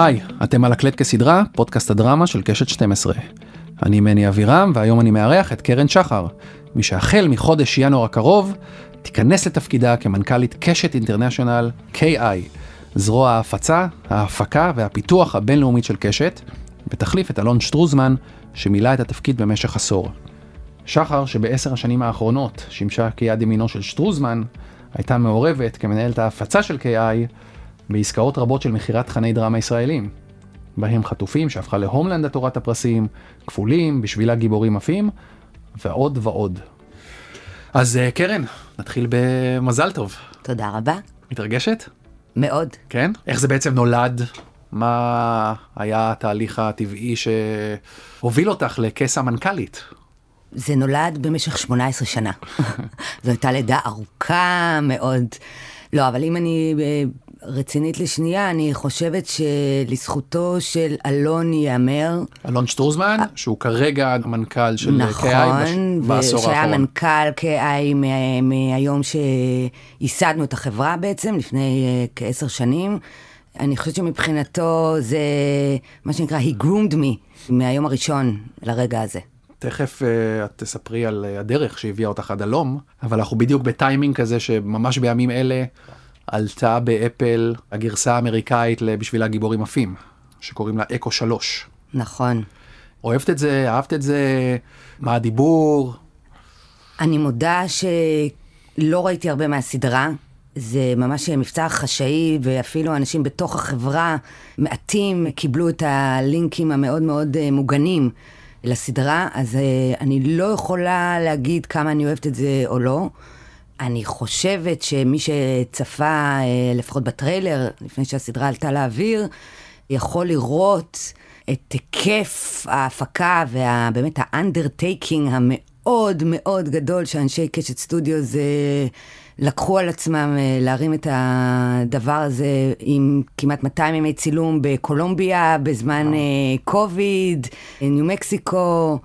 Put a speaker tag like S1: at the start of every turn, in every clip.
S1: היי, אתם על הקלט כסדרה, פודקאסט הדרמה של קשת 12. אני מני אבירם, והיום אני מארח את קרן שחר, מי שהחל מחודש ינואר הקרוב, תיכנס לתפקידה כמנכ"לית קשת אינטרנשיונל KI, זרוע ההפצה, ההפקה והפיתוח הבינלאומית של קשת, ותחליף את אלון שטרוזמן, שמילא את התפקיד במשך עשור. שחר, שבעשר השנים האחרונות שימשה כיד ימינו של שטרוזמן, הייתה מעורבת כמנהלת ההפצה של KI בעסקאות רבות של מכירת תכני דרמה ישראלים. בהם חטופים שהפכה להומלנד לתורת הפרסים, כפולים, בשבילה גיבורים עפים, ועוד ועוד. אז uh, קרן, נתחיל במזל טוב.
S2: תודה רבה.
S1: מתרגשת?
S2: מאוד.
S1: כן? איך זה בעצם נולד? מה היה התהליך הטבעי שהוביל אותך לכס המנכ"לית?
S2: זה נולד במשך 18 שנה. זו הייתה לידה ארוכה מאוד. לא, אבל אם אני אה, רצינית לשנייה, אני חושבת שלזכותו של אלון ייאמר.
S1: אלון שטרוזמן, שהוא כרגע המנכ"ל של
S2: נכון,
S1: KI בעשור
S2: ושהיה
S1: האחרון.
S2: מנכ"ל KI מה- מהיום שייסדנו את החברה בעצם, לפני אה, כעשר שנים. אני חושבת שמבחינתו זה מה שנקרא, he groomed me מהיום הראשון לרגע הזה.
S1: תכף uh, את תספרי על uh, הדרך שהביאה אותך עד הלום, אבל אנחנו בדיוק בטיימינג כזה שממש בימים אלה עלתה באפל הגרסה האמריקאית לבשביל הגיבורים עפים, שקוראים לה אקו 3.
S2: נכון.
S1: אוהבת את זה? אהבת את זה? מה הדיבור?
S2: אני מודה שלא ראיתי הרבה מהסדרה. זה ממש מבצע חשאי, ואפילו אנשים בתוך החברה, מעטים, קיבלו את הלינקים המאוד מאוד אה, מוגנים לסדרה, אז אה, אני לא יכולה להגיד כמה אני אוהבת את זה או לא. אני חושבת שמי שצפה, אה, לפחות בטריילר, לפני שהסדרה עלתה לאוויר, יכול לראות את היקף ההפקה ובאמת ה undertaking המאוד מאוד גדול שאנשי קשת סטודיוס אה, לקחו על עצמם אה, להרים את הדבר הזה עם כמעט 200 ימי צילום בקולומביה בזמן קוביד, ניו מקסיקו.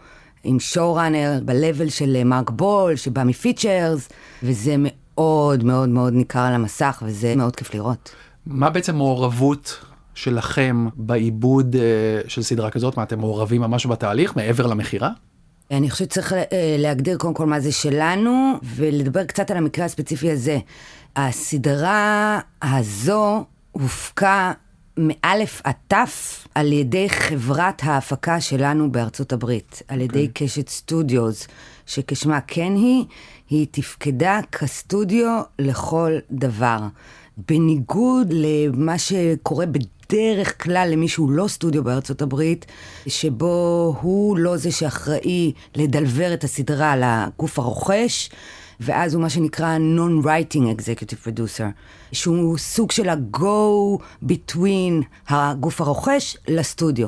S2: עם שואו-ראנר ב-level של אה, מרק בול, שבא מפיצ'רס, וזה מאוד מאוד מאוד ניכר על המסך, וזה מאוד כיף לראות.
S1: מה בעצם מעורבות שלכם בעיבוד uh, של סדרה כזאת? מה, אתם מעורבים ממש בתהליך מעבר למכירה?
S2: אני חושבת שצריך אה, להגדיר קודם כל מה זה שלנו, ולדבר קצת על המקרה הספציפי הזה. הסדרה הזו הופקה מאלף עד תף על ידי חברת ההפקה שלנו בארצות הברית, על ידי okay. קשת סטודיוס, שכשמה כן היא, היא תפקדה כסטודיו לכל דבר. בניגוד למה שקורה בדרך כלל למי שהוא לא סטודיו בארצות הברית, שבו הוא לא זה שאחראי לדלבר את הסדרה לגוף הרוכש, ואז הוא מה שנקרא Non-Writing Executive Producer, שהוא סוג של ה-go between הגוף הרוכש לסטודיו.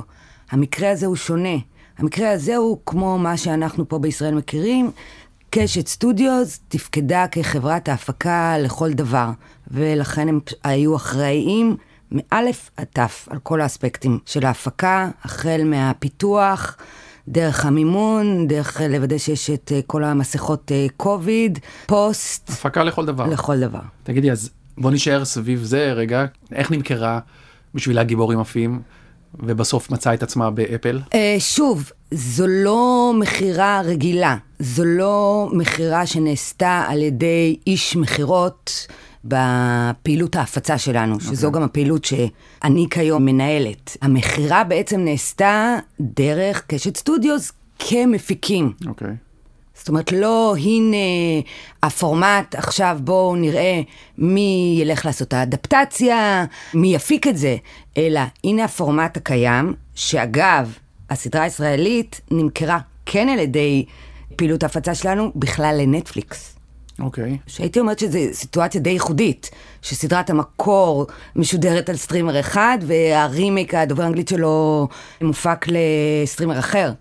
S2: המקרה הזה הוא שונה. המקרה הזה הוא כמו מה שאנחנו פה בישראל מכירים, קשת סטודיוס תפקדה כחברת ההפקה לכל דבר, ולכן הם היו אחראיים מאלף עד תף על כל האספקטים של ההפקה, החל מהפיתוח, דרך המימון, דרך לוודא שיש את אה, כל המסכות קוביד, פוסט.
S1: הפקה לכל דבר.
S2: לכל דבר.
S1: תגידי, אז בוא נשאר סביב זה רגע. איך נמכרה בשבילה גיבורים עפים, ובסוף מצאה את עצמה באפל?
S2: שוב, זו לא מכירה רגילה. זו לא מכירה שנעשתה על ידי איש מכירות. בפעילות ההפצה שלנו, okay. שזו גם הפעילות שאני כיום מנהלת. המכירה בעצם נעשתה דרך קשת סטודיוס כמפיקים.
S1: אוקיי. Okay.
S2: זאת אומרת, לא הנה הפורמט, עכשיו בואו נראה מי ילך לעשות האדפטציה, מי יפיק את זה, אלא הנה הפורמט הקיים, שאגב, הסדרה הישראלית נמכרה כן על ידי פעילות ההפצה שלנו בכלל לנטפליקס.
S1: אוקיי. אוקיי.
S2: שהייתי אומרת שזו סיטואציה די ייחודית, שסדרת המקור משודרת על streamer אחד, והרימיק, הדובר האנגלית שלו, מופק ל streamer אחר.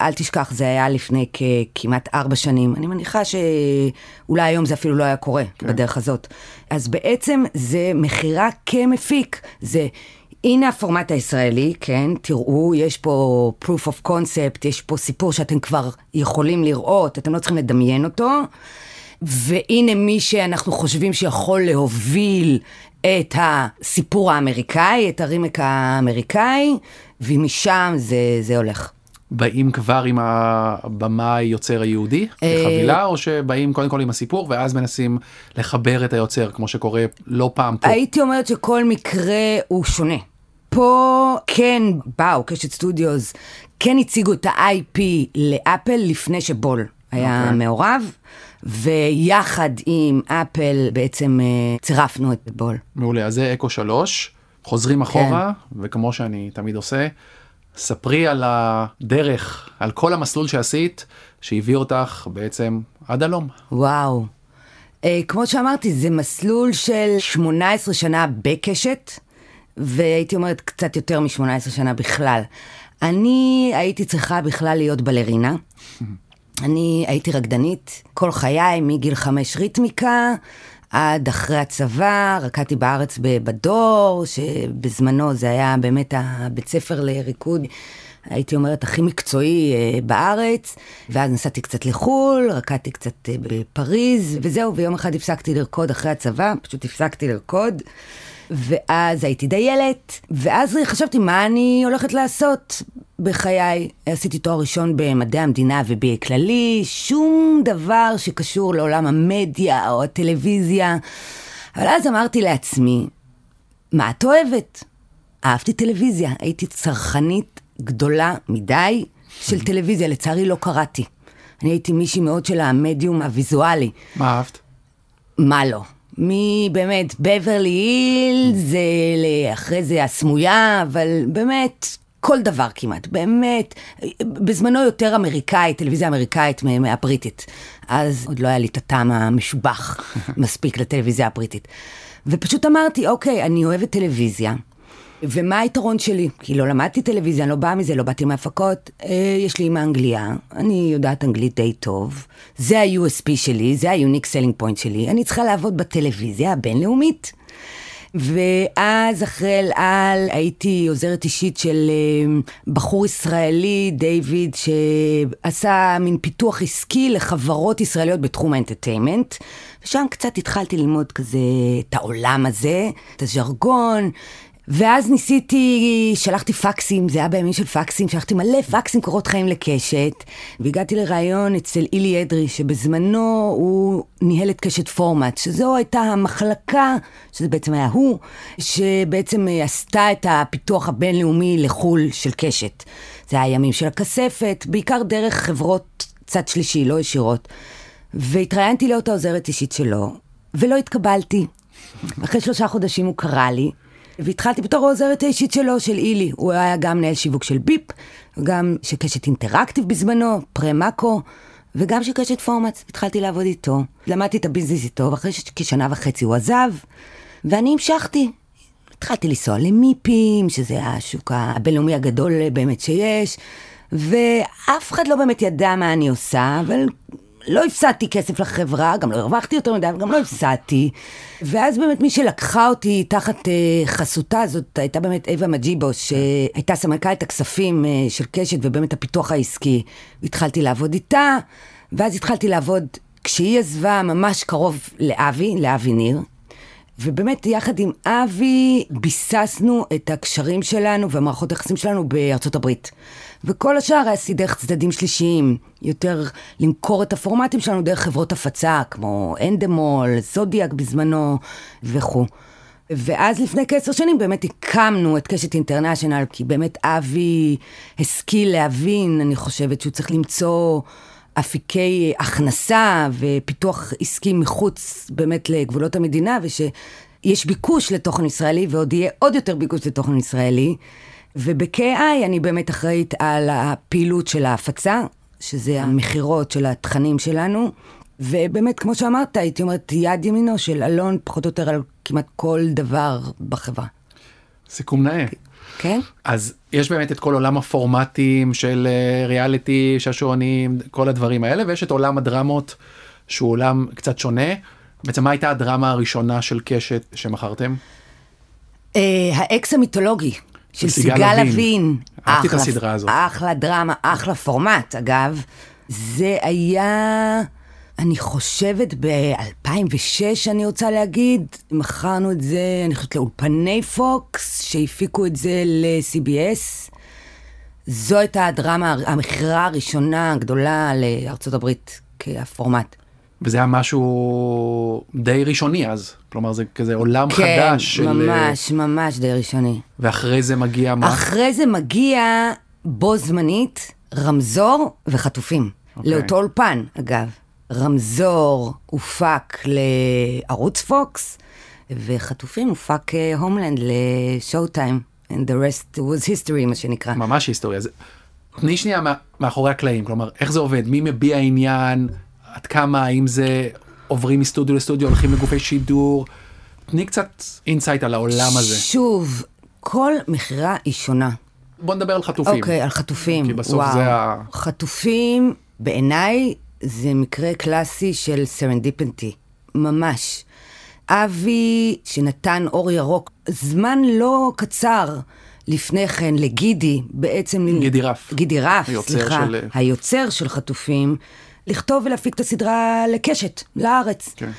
S2: אל תשכח, זה היה לפני כמעט ארבע שנים. אני מניחה שאולי היום זה אפילו לא היה קורה okay. בדרך הזאת. אז בעצם זה מכירה כמפיק. זה... הנה הפורמט הישראלי, כן, תראו, יש פה proof of concept, יש פה סיפור שאתם כבר יכולים לראות, אתם לא צריכים לדמיין אותו. והנה מי שאנחנו חושבים שיכול להוביל את הסיפור האמריקאי, את הרימק האמריקאי, ומשם זה, זה הולך.
S1: באים כבר עם הבמאי יוצר היהודי
S2: אה,
S1: לחבילה או שבאים קודם כל עם הסיפור ואז מנסים לחבר את היוצר כמו שקורה לא פעם פה.
S2: הייתי אומרת שכל מקרה הוא שונה. פה כן באו קשת סטודיוס, כן הציגו את ה-IP לאפל לפני שבול היה
S1: אוקיי.
S2: מעורב, ויחד עם אפל בעצם אה, צירפנו את בול.
S1: מעולה אז זה אקו 3 חוזרים אחורה וכמו שאני תמיד עושה ספרי על הדרך על כל המסלול שעשית שהביא אותך בעצם עד הלום.
S2: וואו. אה, כמו שאמרתי, זה מסלול של 18 שנה בקשת, והייתי אומרת קצת יותר מ-18 שנה בכלל. אני הייתי צריכה בכלל להיות בלרינה. אני הייתי רקדנית כל חיי, מגיל חמש ריתמיקה, עד אחרי הצבא, רקדתי בארץ בדור, שבזמנו זה היה באמת הבית ספר לריקוד. הייתי אומרת, הכי מקצועי אה, בארץ, ואז נסעתי קצת לחו"ל, רקדתי קצת אה, בפריז, וזהו, ויום אחד הפסקתי לרקוד אחרי הצבא, פשוט הפסקתי לרקוד, ואז הייתי דיילת, ואז חשבתי, מה אני הולכת לעשות בחיי? עשיתי תואר ראשון במדעי המדינה ובכללי, שום דבר שקשור לעולם המדיה או הטלוויזיה. אבל אז אמרתי לעצמי, מה את אוהבת? אהבתי טלוויזיה, הייתי צרכנית גדולה מדי של טלוויזיה, לצערי לא קראתי. אני הייתי מישהי מאוד של המדיום הוויזואלי.
S1: מה אהבת?
S2: מה לא? מבאמת, בברלי היל, זה אחרי זה הסמויה, אבל באמת, כל דבר כמעט, באמת. בזמנו יותר אמריקאית, טלוויזיה אמריקאית מה- מהבריטית. אז עוד לא היה לי את הטעם המשובח מספיק לטלוויזיה הבריטית. ופשוט אמרתי, אוקיי, אני אוהבת טלוויזיה. ומה היתרון שלי? כי לא למדתי טלוויזיה, אני לא באה מזה, לא באתי מהפקות. אה, יש לי אימא אנגליה, אני יודעת אנגלית די טוב. זה ה-USP שלי, זה ה-Unique Selling Point שלי. אני צריכה לעבוד בטלוויזיה הבינלאומית. ואז אחרי אל על הייתי עוזרת אישית של אה, בחור ישראלי, דיוויד, שעשה מין פיתוח עסקי לחברות ישראליות בתחום האנטרטיימנט. ושם קצת התחלתי ללמוד כזה את העולם הזה, את הז'רגון. ואז ניסיתי, שלחתי פקסים, זה היה בימים של פקסים, שלחתי מלא פקסים קורות חיים לקשת, והגעתי לראיון אצל אילי אדרי, שבזמנו הוא ניהל את קשת פורמט, שזו הייתה המחלקה, שזה בעצם היה הוא, שבעצם אה, עשתה את הפיתוח הבינלאומי לחו"ל של קשת. זה היה ימים של הכספת, בעיקר דרך חברות צד שלישי, לא ישירות. והתראיינתי להיות העוזרת אישית שלו, ולא התקבלתי. אחרי שלושה חודשים הוא קרא לי, והתחלתי בתור העוזרת האישית שלו, של אילי. הוא היה גם מנהל שיווק של ביפ, גם של קשת אינטראקטיב בזמנו, פרה-מאקו, וגם של קשת פורמאץ. התחלתי לעבוד איתו. למדתי את הביזנס איתו, ואחרי ש- כשנה וחצי הוא עזב, ואני המשכתי. התחלתי לנסוע למיפים, שזה השוק הבינלאומי הגדול באמת שיש, ואף אחד לא באמת ידע מה אני עושה, אבל לא הפסדתי כסף לחברה, גם לא הרווחתי יותר מדי, גם לא הפסדתי. ואז באמת מי שלקחה אותי תחת אה, חסותה זאת הייתה באמת אווה מג'יבו, שהייתה סמנכ"לית הכספים אה, של קשת ובאמת הפיתוח העסקי. התחלתי לעבוד איתה, ואז התחלתי לעבוד, כשהיא עזבה ממש קרוב לאבי, לאבי ניר. ובאמת, יחד עם אבי, ביססנו את הקשרים שלנו והמערכות היחסים שלנו בארצות הברית. וכל השאר עשיתי דרך צדדים שלישיים, יותר למכור את הפורמטים שלנו דרך חברות הפצה, כמו אנדמול, זודיאק בזמנו וכו'. ואז לפני כעשר שנים באמת הקמנו את קשת אינטרנשיונל, כי באמת אבי השכיל להבין, אני חושבת שהוא צריך למצוא אפיקי הכנסה ופיתוח עסקי מחוץ באמת לגבולות המדינה, ושיש ביקוש לתוכן ישראלי ועוד יהיה עוד יותר ביקוש לתוכן ישראלי. וב-KI אני באמת אחראית על הפעילות של ההפצה, שזה המכירות של התכנים שלנו. ובאמת, כמו שאמרת, הייתי אומרת, יד ימינו של אלון, פחות או יותר על כמעט כל דבר בחברה.
S1: סיכום נאה.
S2: כן?
S1: אז יש באמת את כל עולם הפורמטים של אה, ריאליטי, שעשועונים, כל הדברים האלה, ויש את עולם הדרמות שהוא עולם קצת שונה. בעצם מה הייתה הדרמה הראשונה של קשת שמכרתם?
S2: אה, האקס המיתולוגי של
S1: סיגל לוין.
S2: לוין.
S1: אהבתי את הסדרה הזאת.
S2: אחלה דרמה, אחלה פורמט, אגב. זה היה... אני חושבת ב-2006, אני רוצה להגיד, מכרנו את זה, אני חושבת לאולפני פוקס, שהפיקו את זה ל-CBS. זו הייתה הדרמה, המכירה הראשונה הגדולה לארצות הברית כפורמט.
S1: וזה היה משהו די ראשוני אז, כלומר זה כזה עולם
S2: כן,
S1: חדש של...
S2: ממש, ממש די ראשוני.
S1: ואחרי זה מגיע מה?
S2: אחרי זה מגיע בו זמנית רמזור וחטופים.
S1: אוקיי.
S2: לאותו אולפן, אגב. רמזור הופק לערוץ פוקס, וחטופים הופק הומלנד לשואו טיים. And the rest was history, מה שנקרא.
S1: ממש היסטוריה. זה... תני שנייה מאחורי הקלעים, כלומר איך זה עובד, מי מביע עניין, עד כמה, האם זה עוברים מסטודיו לסטודיו, הולכים לגופי שידור, תני קצת insight על העולם הזה.
S2: שוב, כל מכירה היא שונה.
S1: בוא נדבר על חטופים.
S2: אוקיי, על חטופים.
S1: כי בסוף
S2: וואו.
S1: זה ה-
S2: חטופים, בעיניי, זה מקרה קלאסי של serendipity. ממש. אבי, שנתן אור ירוק, זמן לא קצר לפני כן לגידי, בעצם...
S1: גידי רף.
S2: גידי רף,
S1: היוצר
S2: סליחה.
S1: של-
S2: היוצר של חטופים, לכתוב ולהפיק את הסדרה לקשת, לארץ.
S1: כן.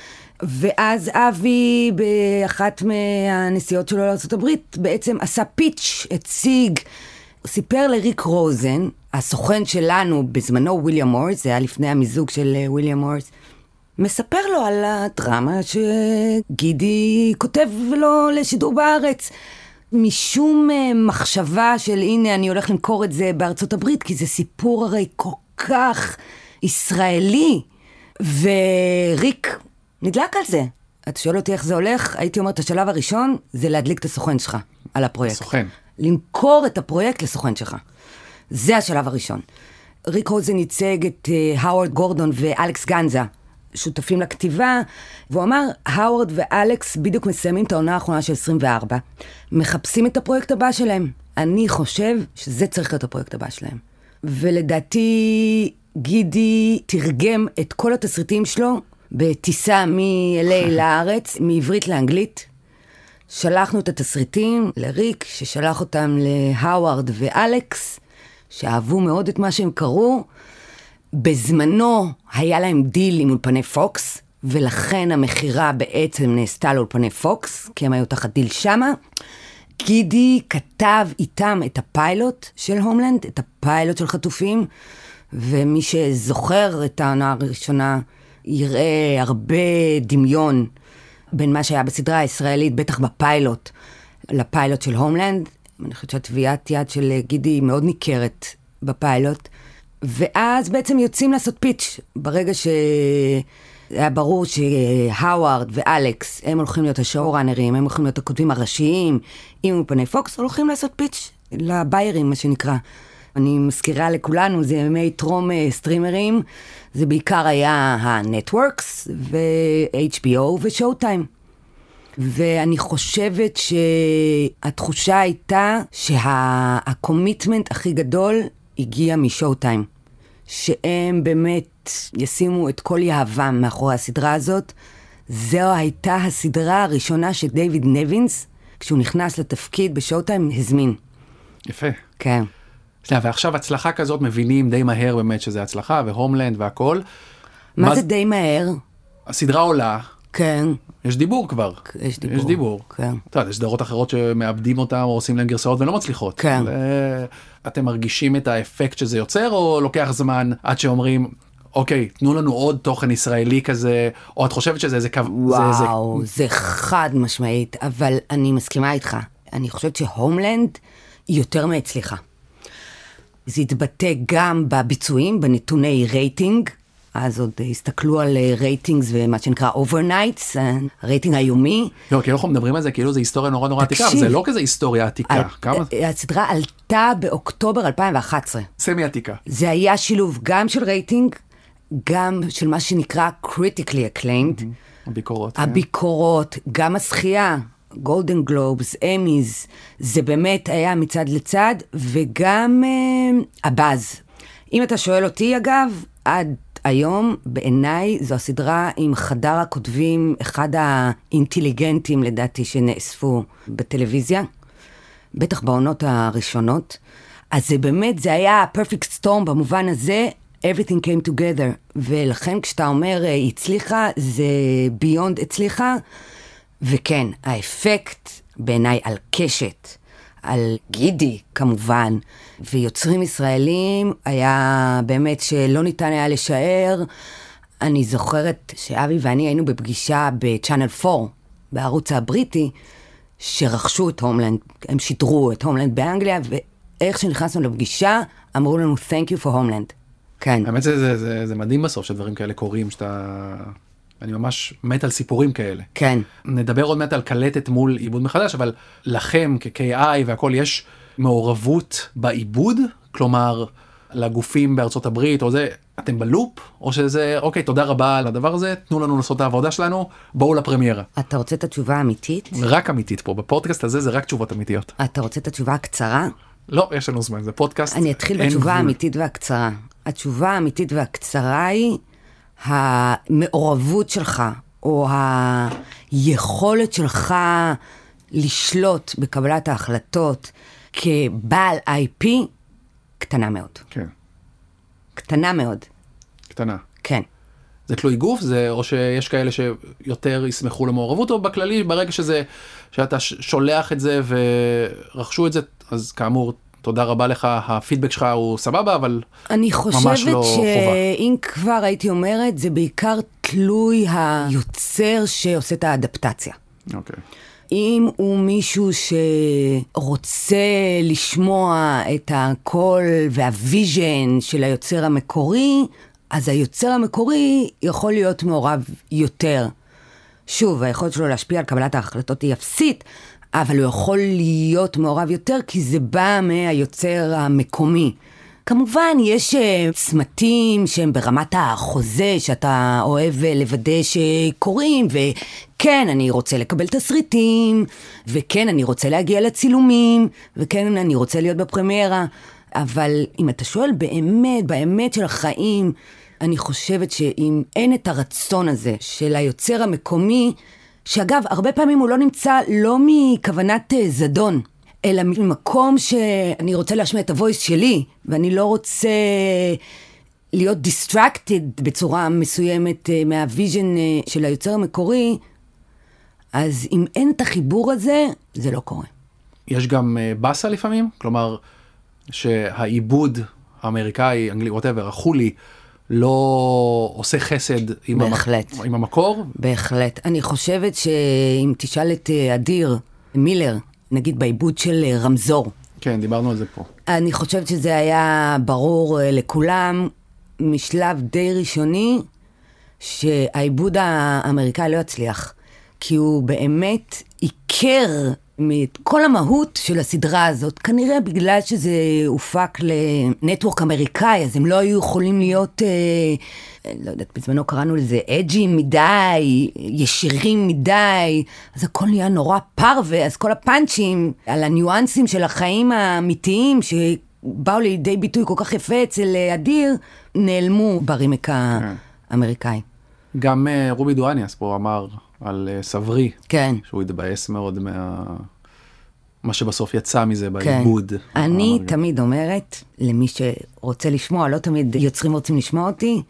S2: ואז אבי, באחת מהנסיעות שלו לארה"ב, בעצם עשה פיץ', הציג, סיפר לריק רוזן, הסוכן שלנו בזמנו, וויליאם מורס, זה היה לפני המיזוג של אה, וויליאם מורס, מספר לו על הדרמה שגידי כותב לו לשידור בארץ. משום אה, מחשבה של הנה אני הולך למכור את זה בארצות הברית, כי זה סיפור הרי כל כך ישראלי. וריק נדלק על זה. אתה שואל אותי איך זה הולך? הייתי אומרת, השלב הראשון זה להדליק את הסוכן שלך על הפרויקט.
S1: הסוכן.
S2: למכור את הפרויקט לסוכן שלך. זה השלב הראשון. ריק רוזן ייצג את אה, הווארד גורדון ואלכס גנסה, שותפים לכתיבה, והוא אמר, הווארד ואלכס בדיוק מסיימים את העונה האחרונה של 24, מחפשים את הפרויקט הבא שלהם. אני חושב שזה צריך להיות הפרויקט הבא שלהם. ולדעתי, גידי תרגם את כל התסריטים שלו בטיסה מ-LA לארץ, מעברית לאנגלית. שלחנו את התסריטים לריק, ששלח אותם להווארד ואלכס, שאהבו מאוד את מה שהם קראו. בזמנו היה להם דיל עם אולפני פוקס, ולכן המכירה בעצם נעשתה לאולפני פוקס, כי הם היו תחת דיל שמה. גידי כתב איתם את הפיילוט של הומלנד, את הפיילוט של חטופים, ומי שזוכר את העונה הראשונה יראה הרבה דמיון בין מה שהיה בסדרה הישראלית, בטח בפיילוט, לפיילוט של הומלנד. אני חושבת שהטביעת יד של גידי היא מאוד ניכרת בפיילוט. ואז בעצם יוצאים לעשות פיץ', ברגע שהיה ברור שהאווארד ואלכס, הם הולכים להיות השואו-ראנרים, הם הולכים להיות הכותבים הראשיים, עם אולפני פוקס, הולכים לעשות pitch ל buyers, מה שנקרא. אני מזכירה לכולנו, זה ימי טרום אה, סטרימרים, זה בעיקר היה ה networks ו-HBO ושואו טיים. ואני חושבת שהתחושה הייתה שה commitment הכי גדול הגיע משואו טיים. שהם באמת ישימו את כל יהבם מאחורי הסדרה הזאת. זו הייתה הסדרה הראשונה שדייוויד נבינס, כשהוא נכנס לתפקיד בשואו טיים, הזמין.
S1: יפה.
S2: כן.
S1: ועכשיו הצלחה כזאת מבינים די מהר באמת שזה הצלחה, והומלנד והכל.
S2: מה
S1: מה
S2: זה
S1: זה-
S2: די מהר?
S1: הסדרה עולה,
S2: כן.
S1: יש דיבור כבר.
S2: יש דיבור.
S1: יש דיבור.
S2: כן.
S1: אתה יודע, יש סדרות אחרות שמאבדים אותם או עושים להם גרסאות ולא מצליחות.
S2: כן.
S1: ו- אתם מרגישים את האפקט שזה יוצר, או לוקח זמן עד שאומרים, אוקיי, תנו לנו עוד תוכן ישראלי כזה, או את חושבת שזה איזה קו... זה איזה...
S2: וואו, זה חד משמעית, אבל אני מסכימה איתך. אני חושבת שהומלנד היא יותר מהצליחה. זה התבטא גם בביצועים, בנתוני רייטינג. אז עוד הסתכלו על אה, ratings ומה שנקרא overnights, הרייטינג היומי.
S1: לא, כי אנחנו מדברים על זה כאילו זה היסטוריה נורא נורא עתיקה, אבל. זה לא כזה היסטוריה עתיקה.
S2: אה, הסדרה עלתה באוקטובר 2011.
S1: semi עתיקה.
S2: זה היה שילוב גם של רייטינג, גם של מה שנקרא critically acclaimed.
S1: הביקורות. כן.
S2: הביקורות, גם הזכייה, גולדן גלובס, אמיז, זה באמת היה מצד לצד, וגם אה, הבאז. אם אתה שואל אותי, אגב, עד היום, בעיניי, זו הסדרה עם חדר הכותבים, אחד האינטליגנטים, לדעתי, שנאספו בטלוויזיה, בטח בעונות הראשונות. אז זה באמת, זה היה פרפקט סטורם במובן הזה, everything came together, ולכן כשאתה אומר אה, הצליחה, זה ביונד הצליחה, וכן, האפקט בעיניי על קשת, על גידי כמובן, ויוצרים ישראלים היה באמת שלא ניתן היה לשער. אני זוכרת שאבי ואני היינו בפגישה בצ'אנל 4, בערוץ הבריטי, שרכשו את הומלנד, הם שידרו את הומלנד באנגליה, ואיך שנכנסנו לפגישה, אמרו לנו Thank you for homeland. כן.
S1: האמת זה, זה, זה, זה מדהים בסוף שדברים כאלה קורים, שאתה... אני ממש מת על סיפורים כאלה.
S2: כן.
S1: נדבר עוד מעט על קלטת מול עיבוד מחדש, אבל לכם כ-KI והכל יש מעורבות בעיבוד? כלומר, לגופים בארצות הברית או זה, אתם בלופ? או שזה, אוקיי, תודה רבה על הדבר הזה, תנו לנו לעשות את העבודה שלנו, בואו לפרמיירה.
S2: אתה רוצה את התשובה האמיתית?
S1: רק אמיתית פה, בפודקאסט הזה זה רק תשובות אמיתיות.
S2: אתה רוצה את התשובה הקצרה?
S1: לא, יש לנו זמן, זה פודקאסט.
S2: אני אתחיל בתשובה. האמיתית והקצרה. התשובה האמיתית והקצרה היא המעורבות שלך, או היכולת שלך לשלוט בקבלת ההחלטות כבעל IP, קטנה מאוד.
S1: כן,
S2: קטנה מאוד,
S1: קטנה.
S2: כן.
S1: זה תלוי גוף, זה, או שיש כאלה שיותר ישמחו למעורבות, או בכללי, ברגע שזה, שאתה שולח את זה ורכשו את זה, אז כאמור, תודה רבה לך, הפידבק שלך הוא סבבה, אבל
S2: אני
S1: ממש
S2: חושבת
S1: לא חובה.
S2: שאם כבר הייתי אומרת, זה בעיקר תלוי היוצר שעושה את האדפטציה.
S1: אוקיי.
S2: אם הוא מישהו שרוצה לשמוע את הקול והוויז'ן של היוצר המקורי, אז היוצר המקורי יכול להיות מעורב יותר. שוב, היכולת שלו להשפיע על קבלת ההחלטות היא אפסית, אבל הוא יכול להיות מעורב יותר כי זה בא מהיוצר המקומי. כמובן, יש אה, צמתים שהם ברמת החוזה שאתה אוהב אה, לוודא שקורים, וכן, אני רוצה לקבל תסריטים, וכן, אני רוצה להגיע לצילומים, וכן, אני רוצה להיות בפרמיירה. אבל אם אתה שואל באמת, באמת של החיים, אני חושבת שאם אין את הרצון הזה של היוצר המקומי, שאגב, הרבה פעמים הוא לא נמצא לא מכוונת אה, זדון, אלא ממקום שאני רוצה להשמיע את ה voice שלי, ואני לא רוצה להיות distracted בצורה מסוימת אה, מה vision אה, של היוצר המקורי, אז אם אין את החיבור הזה, זה לא קורה.
S1: יש גם באסה לפעמים, כלומר, שהעיבוד האמריקאי, אנגלי, ווטאבר, החולי, לא עושה חסד עם,
S2: בהחלט.
S1: המק... עם המקור,
S2: בהחלט. אני חושבת שאם תשאל את אה, אדיר מילר, נגיד בעיבוד של אה, רמזור,
S1: כן, דיברנו על זה פה.
S2: אני חושבת שזה היה ברור אה, לכולם משלב די ראשוני שהעיבוד האמריקאי לא יצליח, כי הוא באמת עיקר את כל המהות של הסדרה הזאת, כנראה בגלל שזה הופק לנטוורק אמריקאי, אז הם לא היו יכולים להיות, אה, לא יודעת, בזמנו קראנו לזה אג'ים מדי, ישירים מדי, אז הכל נהיה נורא פרווה, אז כל הפאנצ'ים על הניואנסים של החיים האמיתיים, שבאו לידי ביטוי כל כך יפה אצל אה, אדיר, נעלמו ברימק האמריקאי.
S1: גם אה, רובי דואניאס פה אמר על אה, סברי,
S2: כן.
S1: שהוא התבאס מאוד מה... מה שבסוף יצא מזה
S2: כן.
S1: בעיבוד.
S2: אני
S1: האמריקאי.
S2: תמיד אומרת, למי שרוצה לשמוע, לא תמיד יוצרים רוצים לשמוע אותי,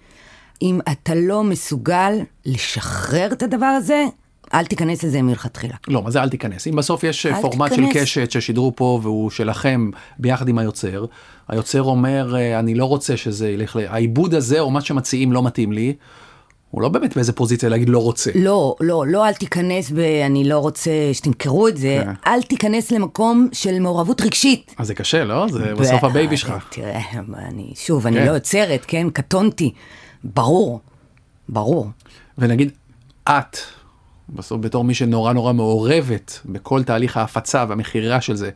S2: אם אתה לא מסוגל לשחרר את הדבר הזה, אל תיכנס לזה מלכתחילה.
S1: לא, מה זה אל תיכנס? אם בסוף יש אה, פורמט
S2: תיכנס.
S1: של קשת ששידרו פה והוא שלכם ביחד עם היוצר, היוצר אומר, אה, אני לא רוצה שזה ילך. העיבוד הזה או מה שמציעים לא מתאים לי, הוא לא באמת באיזה פוזיציה להגיד לא רוצה.
S2: לא, לא, לא אל תיכנס ב... אני לא רוצה שתמכרו את זה,
S1: כן.
S2: אל תיכנס למקום של מעורבות רגשית.
S1: אז זה קשה, לא? זה בסוף
S2: ב-
S1: ה baby שלך.
S2: תראה, אני, שוב, אני
S1: כן.
S2: לא יוצרת, כן? קטונתי. ברור, ברור.
S1: ונגיד, את, בסוף בתור מי שנורא נורא מעורבת בכל תהליך ההפצה והמכירה של זה,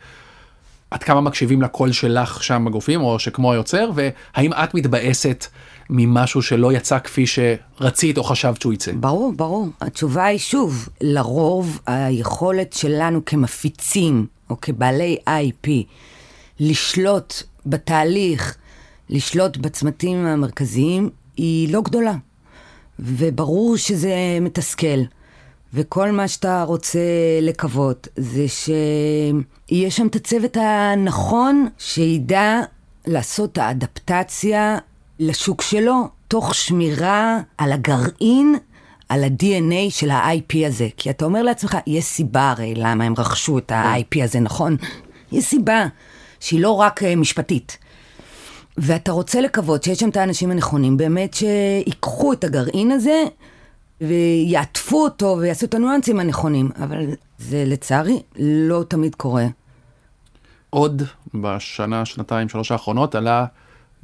S1: עד כמה מקשיבים לקול שלך שם בגופים, או שכמו היוצר, והאם את מתבאסת ממשהו שלא יצא כפי שרצית או חשבת שהוא יצא?
S2: ברור, ברור. התשובה היא שוב, לרוב היכולת שלנו כמפיצים או כבעלי IP לשלוט בתהליך, לשלוט בצמתים המרכזיים, היא לא גדולה. וברור שזה מתסכל. וכל מה שאתה רוצה לקוות זה שיהיה שם את הצוות הנכון שידע לעשות את האדפטציה לשוק שלו, תוך שמירה על הגרעין, על ה-DNA של ה-IP הזה. כי אתה אומר לעצמך, יש סיבה הרי למה הם רכשו את ה-IP הזה, נכון? יש סיבה שהיא לא רק אה, משפטית. ואתה רוצה לקוות שיש שם את האנשים הנכונים, באמת שיקחו את הגרעין הזה ויעטפו אותו ויעשו את הניואנסים הנכונים, אבל זה לצערי לא תמיד קורה.
S1: עוד בשנה, שנתיים, שלוש האחרונות עלה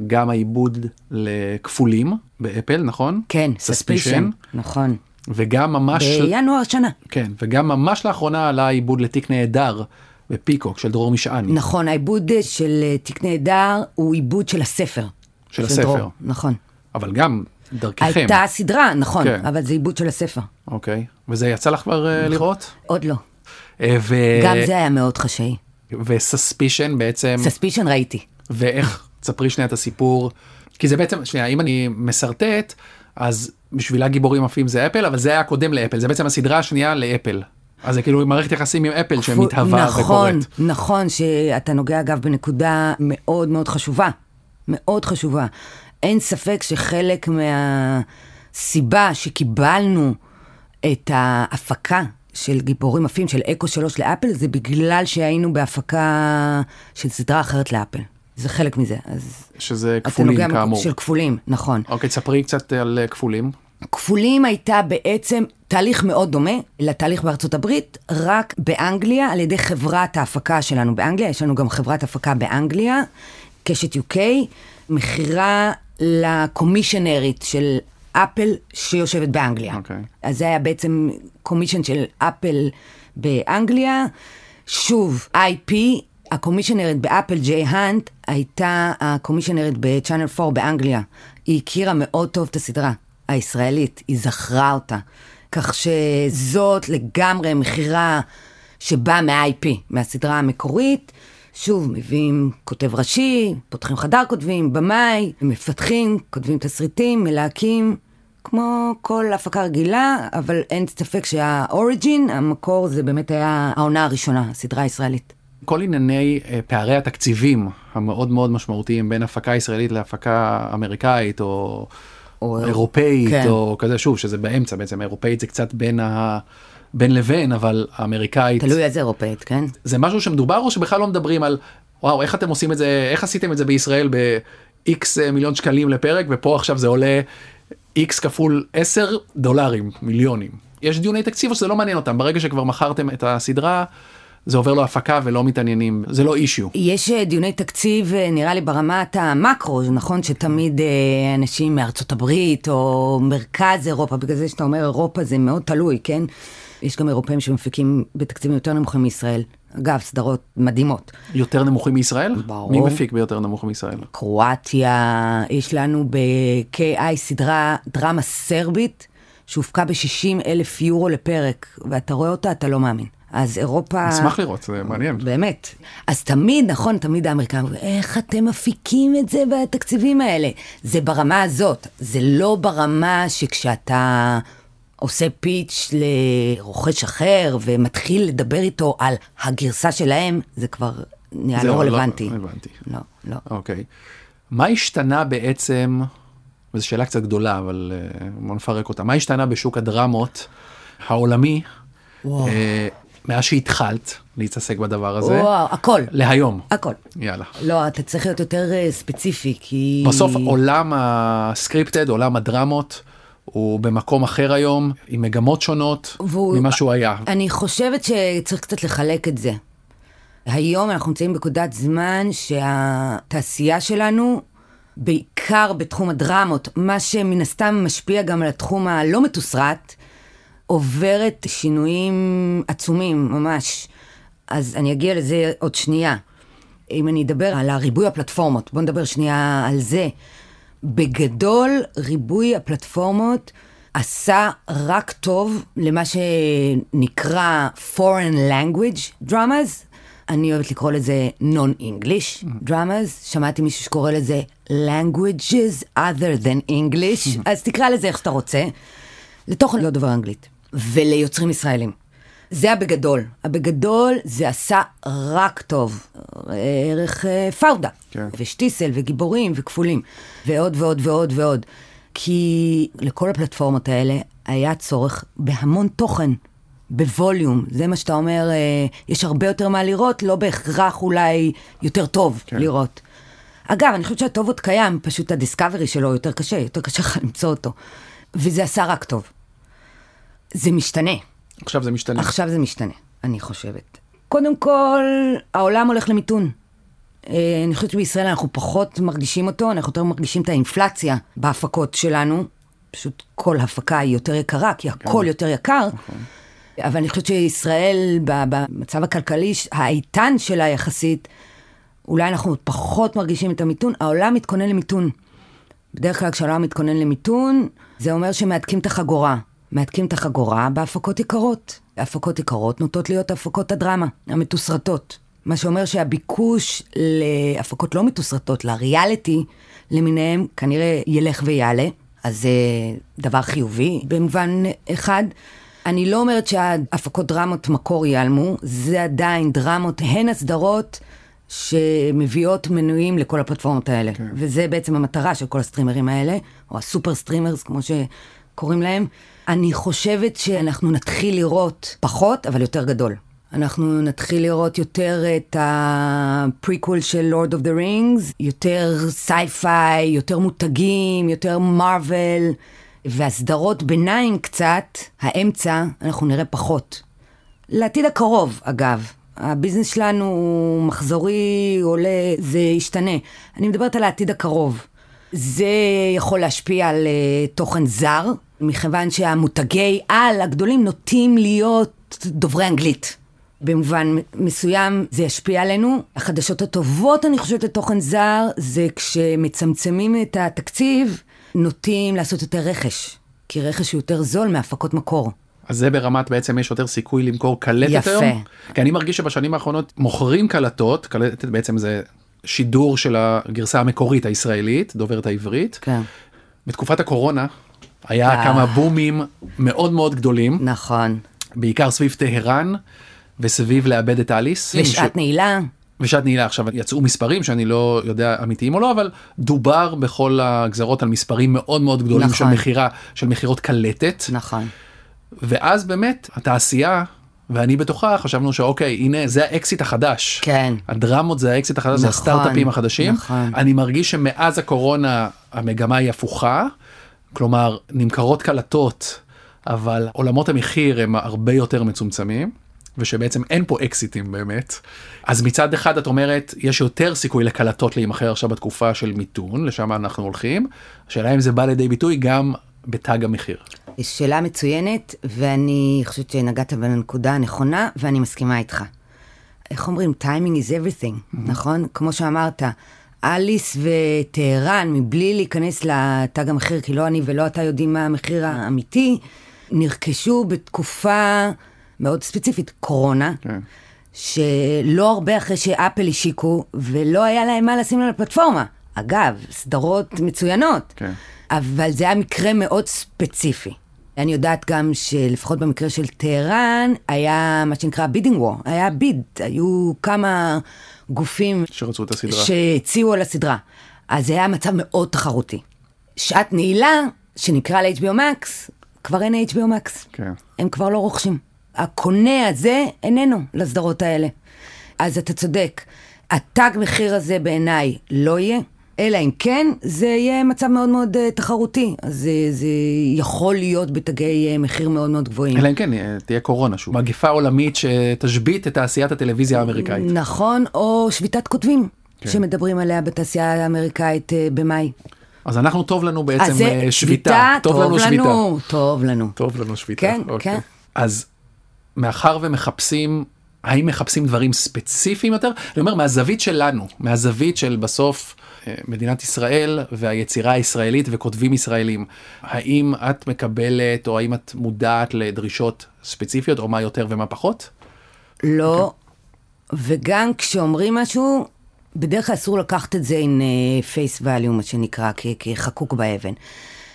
S1: גם העיבוד לכפולים באפל, נכון?
S2: כן, סספישן, נכון.
S1: וגם ממש...
S2: בינואר השנה.
S1: כן, וגם ממש לאחרונה עלה העיבוד לתיק נהדר בפיקוק של דרור משעני.
S2: נכון, העיבוד של אה, תיק נהדר הוא עיבוד של הספר.
S1: של הספר.
S2: דרור, נכון.
S1: אבל גם דרככם.
S2: הייתה סדרה, נכון,
S1: כן.
S2: אבל זה עיבוד של הספר.
S1: אוקיי, וזה יצא לך כבר אה, לראות?
S2: עוד לא.
S1: אה, ו...
S2: גם זה היה מאוד חשאי.
S1: וסספישן בעצם,
S2: סספישן ראיתי.
S1: ואיך, תספרי שנייה את הסיפור, כי זה בעצם, שנייה, אם אני משרטט, אז בשבילה גיבורים עפים זה אפל, אבל זה היה קודם לאפל, זה בעצם הסדרה השנייה לאפל. אז זה כאילו מערכת יחסים עם אפל שמתהווה
S2: נכון,
S1: וקורית.
S2: נכון, שאתה נוגע אגב בנקודה מאוד מאוד חשובה. מאוד חשובה. אין ספק שחלק מהסיבה שקיבלנו את ההפקה של גיבורים עפים, של אקו 3 לאפל, זה בגלל שהיינו בהפקה של סדרה אחרת לאפל. זה חלק מזה. אז
S1: שזה כפולים כאמור.
S2: של כפולים, נכון.
S1: אוקיי, תספרי קצת על אה, כפולים.
S2: כפולים הייתה בעצם תהליך מאוד דומה לתהליך בארצות הברית, רק באנגליה, על ידי חברת ההפקה שלנו באנגליה, יש לנו גם חברת הפקה באנגליה, קשת UK, מכירה לקומישיונרית של אפל שיושבת באנגליה.
S1: אוקיי.
S2: אז זה היה בעצם קומישן של אפל באנגליה. שוב, IP, הקומישיונרית באפל, ג'יי האנט, הייתה הקומישיונרית בצ'אנל 4 באנגליה. היא הכירה מאוד טוב את הסדרה הישראלית, היא זכרה אותה. כך שזאת לגמרי מכירה שבאה מה-IP, מהסדרה המקורית. שוב, מביאים כותב ראשי, פותחים חדר כותבים, במאי, מפתחים, כותבים תסריטים, מלהקים, כמו כל הפקה רגילה, אבל אין ספק שהאוריג'ין, המקור, זה באמת היה העונה הראשונה, הסדרה הישראלית.
S1: כל ענייני אה, פערי התקציבים המאוד מאוד משמעותיים בין הפקה ישראלית להפקה אמריקאית או,
S2: או-
S1: אירופאית
S2: כן.
S1: או כזה שוב שזה באמצע בעצם האירופאית זה קצת בין ה... בין לבין אבל האמריקאית
S2: תלוי איזה אירופאית, כן?
S1: זה משהו שמדובר או שבכלל לא מדברים על וואו איך אתם עושים את זה איך עשיתם את זה בישראל ב-x מיליון שקלים לפרק ופה עכשיו זה עולה x כפול 10 דולרים מיליונים. יש דיוני תקציב או שזה לא מעניין אותם ברגע שכבר מכרתם את הסדרה זה עובר לו הפקה ולא מתעניינים זה לא אישיו.
S2: יש אה, דיוני תקציב, אה, נראה לי ברמת המקרו, נכון שתמיד אה, אנשים מארצות הברית או מרכז אירופה, בגלל זה שאתה אומר אירופה זה מאוד תלוי, כן? יש גם אירופאים שמפיקים בתקציבים יותר נמוכים מישראל. אגב, סדרות מדהימות.
S1: יותר נמוכים מישראל?
S2: ברור.
S1: מי מפיק ביותר נמוך מישראל?
S2: קרואטיה, יש לנו ב-KI סדרה דרמה סרבית שהופקה ב-60 אלף יורו לפרק, ואתה רואה אותה, אתה לא מאמין. אז אירופה...
S1: אשמח לראות זה מעניין.
S2: באמת. אז תמיד, נכון, תמיד האמריקאים, אומרים, איך אתם מפיקים את זה בתקציבים האלה? זה ברמה הזאת, זה לא ברמה שכשאתה עושה פיץ' לרוכש אחר ומתחיל לדבר איתו על הגרסה שלהם, זה כבר נהיה לא
S1: לא-
S2: רלוונטי.
S1: הבנתי.
S2: לא, לא.
S1: אוקיי. מה השתנה בעצם, וזו שאלה קצת גדולה, אבל אה, בוא נפרק אותה, מה השתנה בשוק הדרמות העולמי
S2: וואו.
S1: מאז שהתחלת להתעסק בדבר הזה,
S2: וואו, הכל,
S1: להיום?
S2: הכל.
S1: יאללה.
S2: לא, אתה צריך להיות יותר אה, ספציפי, כי...
S1: בסוף עולם הסקריפטד, עולם הדרמות, הוא במקום אחר היום, עם מגמות שונות
S2: והוא-
S1: ממה שהוא היה.
S2: אני חושבת שצריך קצת לחלק את זה. היום אנחנו נמצאים בנקודת זמן שהתעשייה שלנו, בעיקר בתחום הדרמות, מה שמן הסתם משפיע גם על התחום הלא מתוסרט, עוברת שינויים עצומים ממש. אז אני אגיע לזה עוד שנייה. אם אני אדבר על הריבוי הפלטפורמות, בואו נדבר שנייה על זה. בגדול, ריבוי הפלטפורמות עשה רק טוב למה שנקרא foreign language dramas. אני אוהבת לקרוא לזה non-English dramas. שמעתי מישהו שקורא לזה languages other than English, אז תקרא לזה איך שאתה רוצה. לתוכן לא דובר אנגלית. וליוצרים ישראלים. זה הבגדול. הבגדול זה עשה רק טוב. ערך אה, פאודה.
S1: כן.
S2: ושטיסל וגיבורים וכפולים. ועוד ועוד ועוד ועוד. כי לכל הפלטפורמות האלה היה צורך בהמון תוכן. בווליום, זה מה שאתה אומר, אה, יש הרבה יותר מה לראות, לא בהכרח אולי יותר טוב
S1: כן.
S2: לראות. אגב, אני חושבת שהטוב עוד קיים, פשוט הדיסקאברי שלו יותר קשה, יותר קשה לך למצוא אותו. וזה עשה רק טוב. זה משתנה.
S1: עכשיו זה משתנה.
S2: עכשיו זה משתנה, אני חושבת. קודם כל, העולם הולך למיתון. אה, אני חושבת שבישראל אנחנו פחות מרגישים אותו, אנחנו יותר מרגישים את האינפלציה בהפקות שלנו. פשוט כל הפקה היא יותר יקרה, כי הכל יותר יקר. אבל אני חושבת שישראל, במצב הכלכלי האיתן שלה יחסית, אולי אנחנו פחות מרגישים את המיתון, העולם מתכונן למיתון. בדרך כלל כשהעולם מתכונן למיתון, זה אומר שמהדקים את החגורה. מהדקים את החגורה בהפקות יקרות. הפקות יקרות נוטות להיות הפקות הדרמה, המתוסרטות. מה שאומר שהביקוש להפקות לא מתוסרטות, לריאליטי למיניהם, כנראה ילך ויעלה. אז זה דבר חיובי במובן אחד. אני לא אומרת שהפקות דרמות מקור ייעלמו, זה עדיין דרמות, הן הסדרות שמביאות מנויים לכל הפלטפורמות האלה. כן. וזה בעצם המטרה של כל הסטרימרים האלה, או ה super streamers, כמו שקוראים להם. אני חושבת שאנחנו נתחיל לראות פחות, אבל יותר גדול. אנחנו נתחיל לראות יותר את הפריקוול של Lord of the Rings, יותר sci-fi, יותר מותגים, יותר מרוויל, והסדרות ביניים קצת, האמצע, אנחנו נראה פחות. לעתיד הקרוב, אגב. ה business שלנו הוא מחזורי, עולה, זה ישתנה. אני מדברת על העתיד הקרוב. זה יכול להשפיע על uh, תוכן זר, מכיוון שהמותגי על הגדולים נוטים להיות דוברי אנגלית. במובן מסוים זה ישפיע עלינו. החדשות הטובות, אני חושבת, לתוכן זר, זה כשמצמצמים את התקציב, נוטים לעשות יותר רכש. כי רכש הוא יותר זול מהפקות מקור.
S1: אז זה ברמת בעצם יש יותר סיכוי למכור קלטת
S2: יפה.
S1: היום? כי אני מרגיש שבשנים האחרונות מוכרים קלטות, קלטת בעצם זה שידור של הגרסה המקורית הישראלית, דוברת העברית.
S2: כן.
S1: בתקופת הקורונה היה
S2: אה.
S1: כמה בומים מאוד מאוד גדולים,
S2: נכון.
S1: בעיקר סביב טהרן וסביב לאבד את אליס.
S2: ושעת נעילה.
S1: ושעת נעילה עכשיו יצאו מספרים שאני לא יודע אמיתיים או לא אבל דובר בכל הגזרות על מספרים מאוד מאוד גדולים
S2: נכון.
S1: של מכירה של מכירות קלטת
S2: נכון.
S1: ואז באמת התעשייה ואני בתוכה חשבנו שאוקיי הנה זה האקסיט החדש
S2: כן.
S1: הדרמות זה האקסיט החדש זה
S2: נכון,
S1: הסטארט-אפים החדשים
S2: נכון.
S1: אני מרגיש שמאז הקורונה המגמה היא הפוכה כלומר נמכרות קלטות אבל עולמות המחיר הם הרבה יותר מצומצמים. ושבעצם אין פה אקזיטים באמת. אז מצד אחד את אומרת יש יותר סיכוי לקלטות להימכר עכשיו בתקופה של מיתון לשם אנחנו הולכים. השאלה אם זה בא לידי ביטוי גם בתג המחיר.
S2: שאלה מצוינת, ואני חושבת שנגעת בנקודה הנכונה, ואני מסכימה איתך. איך אומרים? timing is everything, mm-hmm. נכון? כמו שאמרת, אליס וטהרן, מבלי להיכנס לתג המחיר, כי לא אני ולא אתה יודעים מה המחיר האמיתי, נרכשו בתקופה מאוד ספציפית, קורונה.
S1: כן.
S2: שלא הרבה אחרי שאפל השיקו, ולא היה להם מה לשים על הפלטפורמה. אגב, סדרות מצוינות,
S1: כן.
S2: אבל זה היה מקרה מאוד ספציפי. אני יודעת גם שלפחות במקרה של טהרן, היה מה שנקרא bidding war, היה bid, היו כמה גופים
S1: שרצו את הסדרה.
S2: שהציעו על הסדרה. אז זה היה מצב מאוד תחרותי. שעת נעילה, שנקרא ל-HBO Max, כבר אין HBO Max.
S1: כן.
S2: הם כבר לא רוכשים. הקונה הזה איננו לסדרות האלה. אז אתה צודק, התג מחיר הזה בעיניי לא יהיה, אלא אם כן זה יהיה מצב מאוד מאוד uh, תחרותי. אז זה, זה יכול להיות בתגי uh, מחיר מאוד מאוד גבוהים.
S1: אלא אם כן אה, תהיה קורונה שהוא מגפה עולמית שתשבית את תעשיית הטלוויזיה האמריקאית.
S2: נכון, או שביתת כותבים,
S1: כן.
S2: שמדברים עליה בתעשייה האמריקאית uh, במאי.
S1: אז אנחנו טוב לנו בעצם אה, שביתה.
S2: טוב,
S1: לנו שביתה.
S2: לנו, טוב לנו.
S1: טוב לנו שביתה.
S2: כן,
S1: אוקיי.
S2: כן.
S1: אז מאחר ומחפשים, האם מחפשים דברים ספציפיים יותר? אני אומר מהזווית שלנו, מהזווית של בסוף אה, מדינת ישראל והיצירה הישראלית וכותבים ישראלים. האם את מקבלת או האם את מודעת לדרישות ספציפיות או מה יותר ומה פחות?
S2: לא, וגם כשאומרים משהו, בדרך כלל אסור לקחת את זה עם פייס uh, value, מה שנקרא, כ- כחקוק באבן.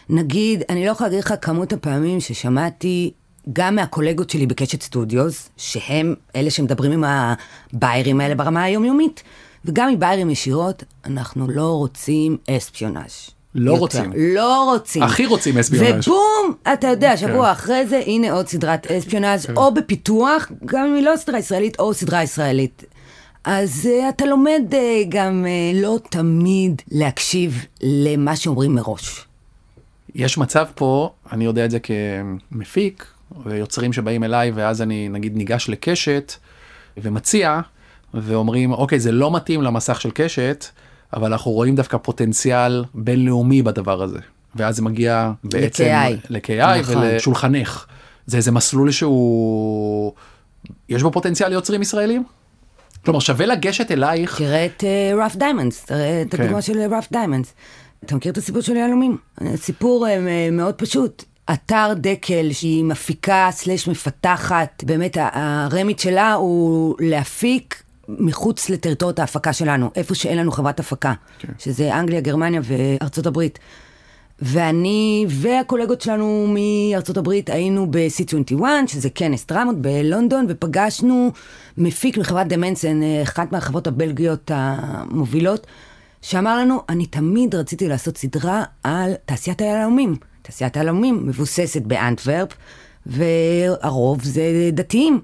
S2: נגיד, אני לא יכולה להגיד לך כמות הפעמים ששמעתי גם מהקולגות שלי בקשת סטודיוס, שהם אלה שמדברים עם הביירים האלה ברמה היומיומית, וגם מביירים ישירות, אנחנו לא רוצים אספיונאז'.
S1: לא
S2: יותר.
S1: רוצים.
S2: לא רוצים.
S1: הכי רוצים אספיונאז'.
S2: ובום, אתה יודע, שבוע
S1: כן.
S2: אחרי זה, הנה עוד סדרת אספיונאז', או בפיתוח, גם אם היא לא סדרה ישראלית, או סדרה ישראלית. אז uh, אתה לומד uh, גם uh, לא תמיד להקשיב למה שאומרים מראש.
S1: יש מצב פה, אני יודע את זה כמפיק, ויוצרים שבאים אליי, ואז אני נגיד ניגש לקשת ומציע, ואומרים, אוקיי, זה לא מתאים למסך של קשת, אבל אנחנו רואים דווקא פוטנציאל בינלאומי בדבר הזה. ואז זה מגיע בעצם
S2: ל-KI.
S1: ל-KI
S2: נכון.
S1: ולשולחנך. זה איזה מסלול שהוא... יש בו פוטנציאל ליוצרים ישראלים? כלומר, שווה לגשת אלייך,
S2: תראה את Rough Diamonds, תראה את
S1: כן.
S2: הדוגמה של Rough Diamonds. אתה מכיר את הסיפור של יהלומים? סיפור אה, מ- מאוד פשוט. אתר דקל שהיא מפיקה slash מפתחת, באמת ה remit שלה הוא להפיק מחוץ לטריטוריות ההפקה שלנו, איפה שאין לנו חברת הפקה,
S1: כן.
S2: שזה אנגליה, גרמניה וארצות הברית. ואני והקולגות שלנו מארצות הברית היינו ב-C21, שזה כנס דרמות בלונדון, ופגשנו מפיק מחברת דמנסן, אחת מהחברות הבלגיות המובילות, שאמר לנו, אני תמיד רציתי לעשות סדרה על תעשיית היהלומים. תעשיית היהלומים מבוססת באנטוורפ, והרוב זה דתיים.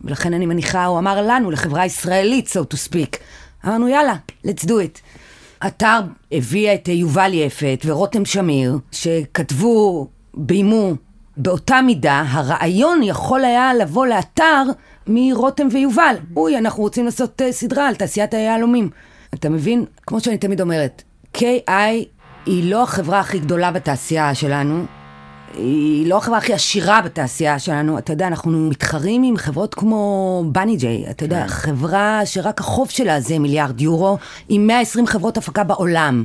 S2: ולכן אני מניחה, הוא אמר לנו, לחברה ישראלית, so to speak. אמרנו, יאללה, let's do it. אתר הביאה את יובל יפת ורותם שמיר, שכתבו, ביימו באותה מידה, הרעיון יכול היה לבוא לאתר מרותם ויובל. אוי, אנחנו רוצים לעשות uh, סדרה על תעשיית היהלומים. אתה מבין? כמו שאני תמיד אומרת, KI היא לא החברה הכי גדולה בתעשייה שלנו, היא לא החברה הכי עשירה בתעשייה שלנו, אתה יודע, אנחנו מתחרים עם חברות כמו בני ג'יי, אתה יודע,
S1: כן.
S2: חברה שרק החוב שלה זה מיליארד יורו, עם 120 חברות הפקה בעולם.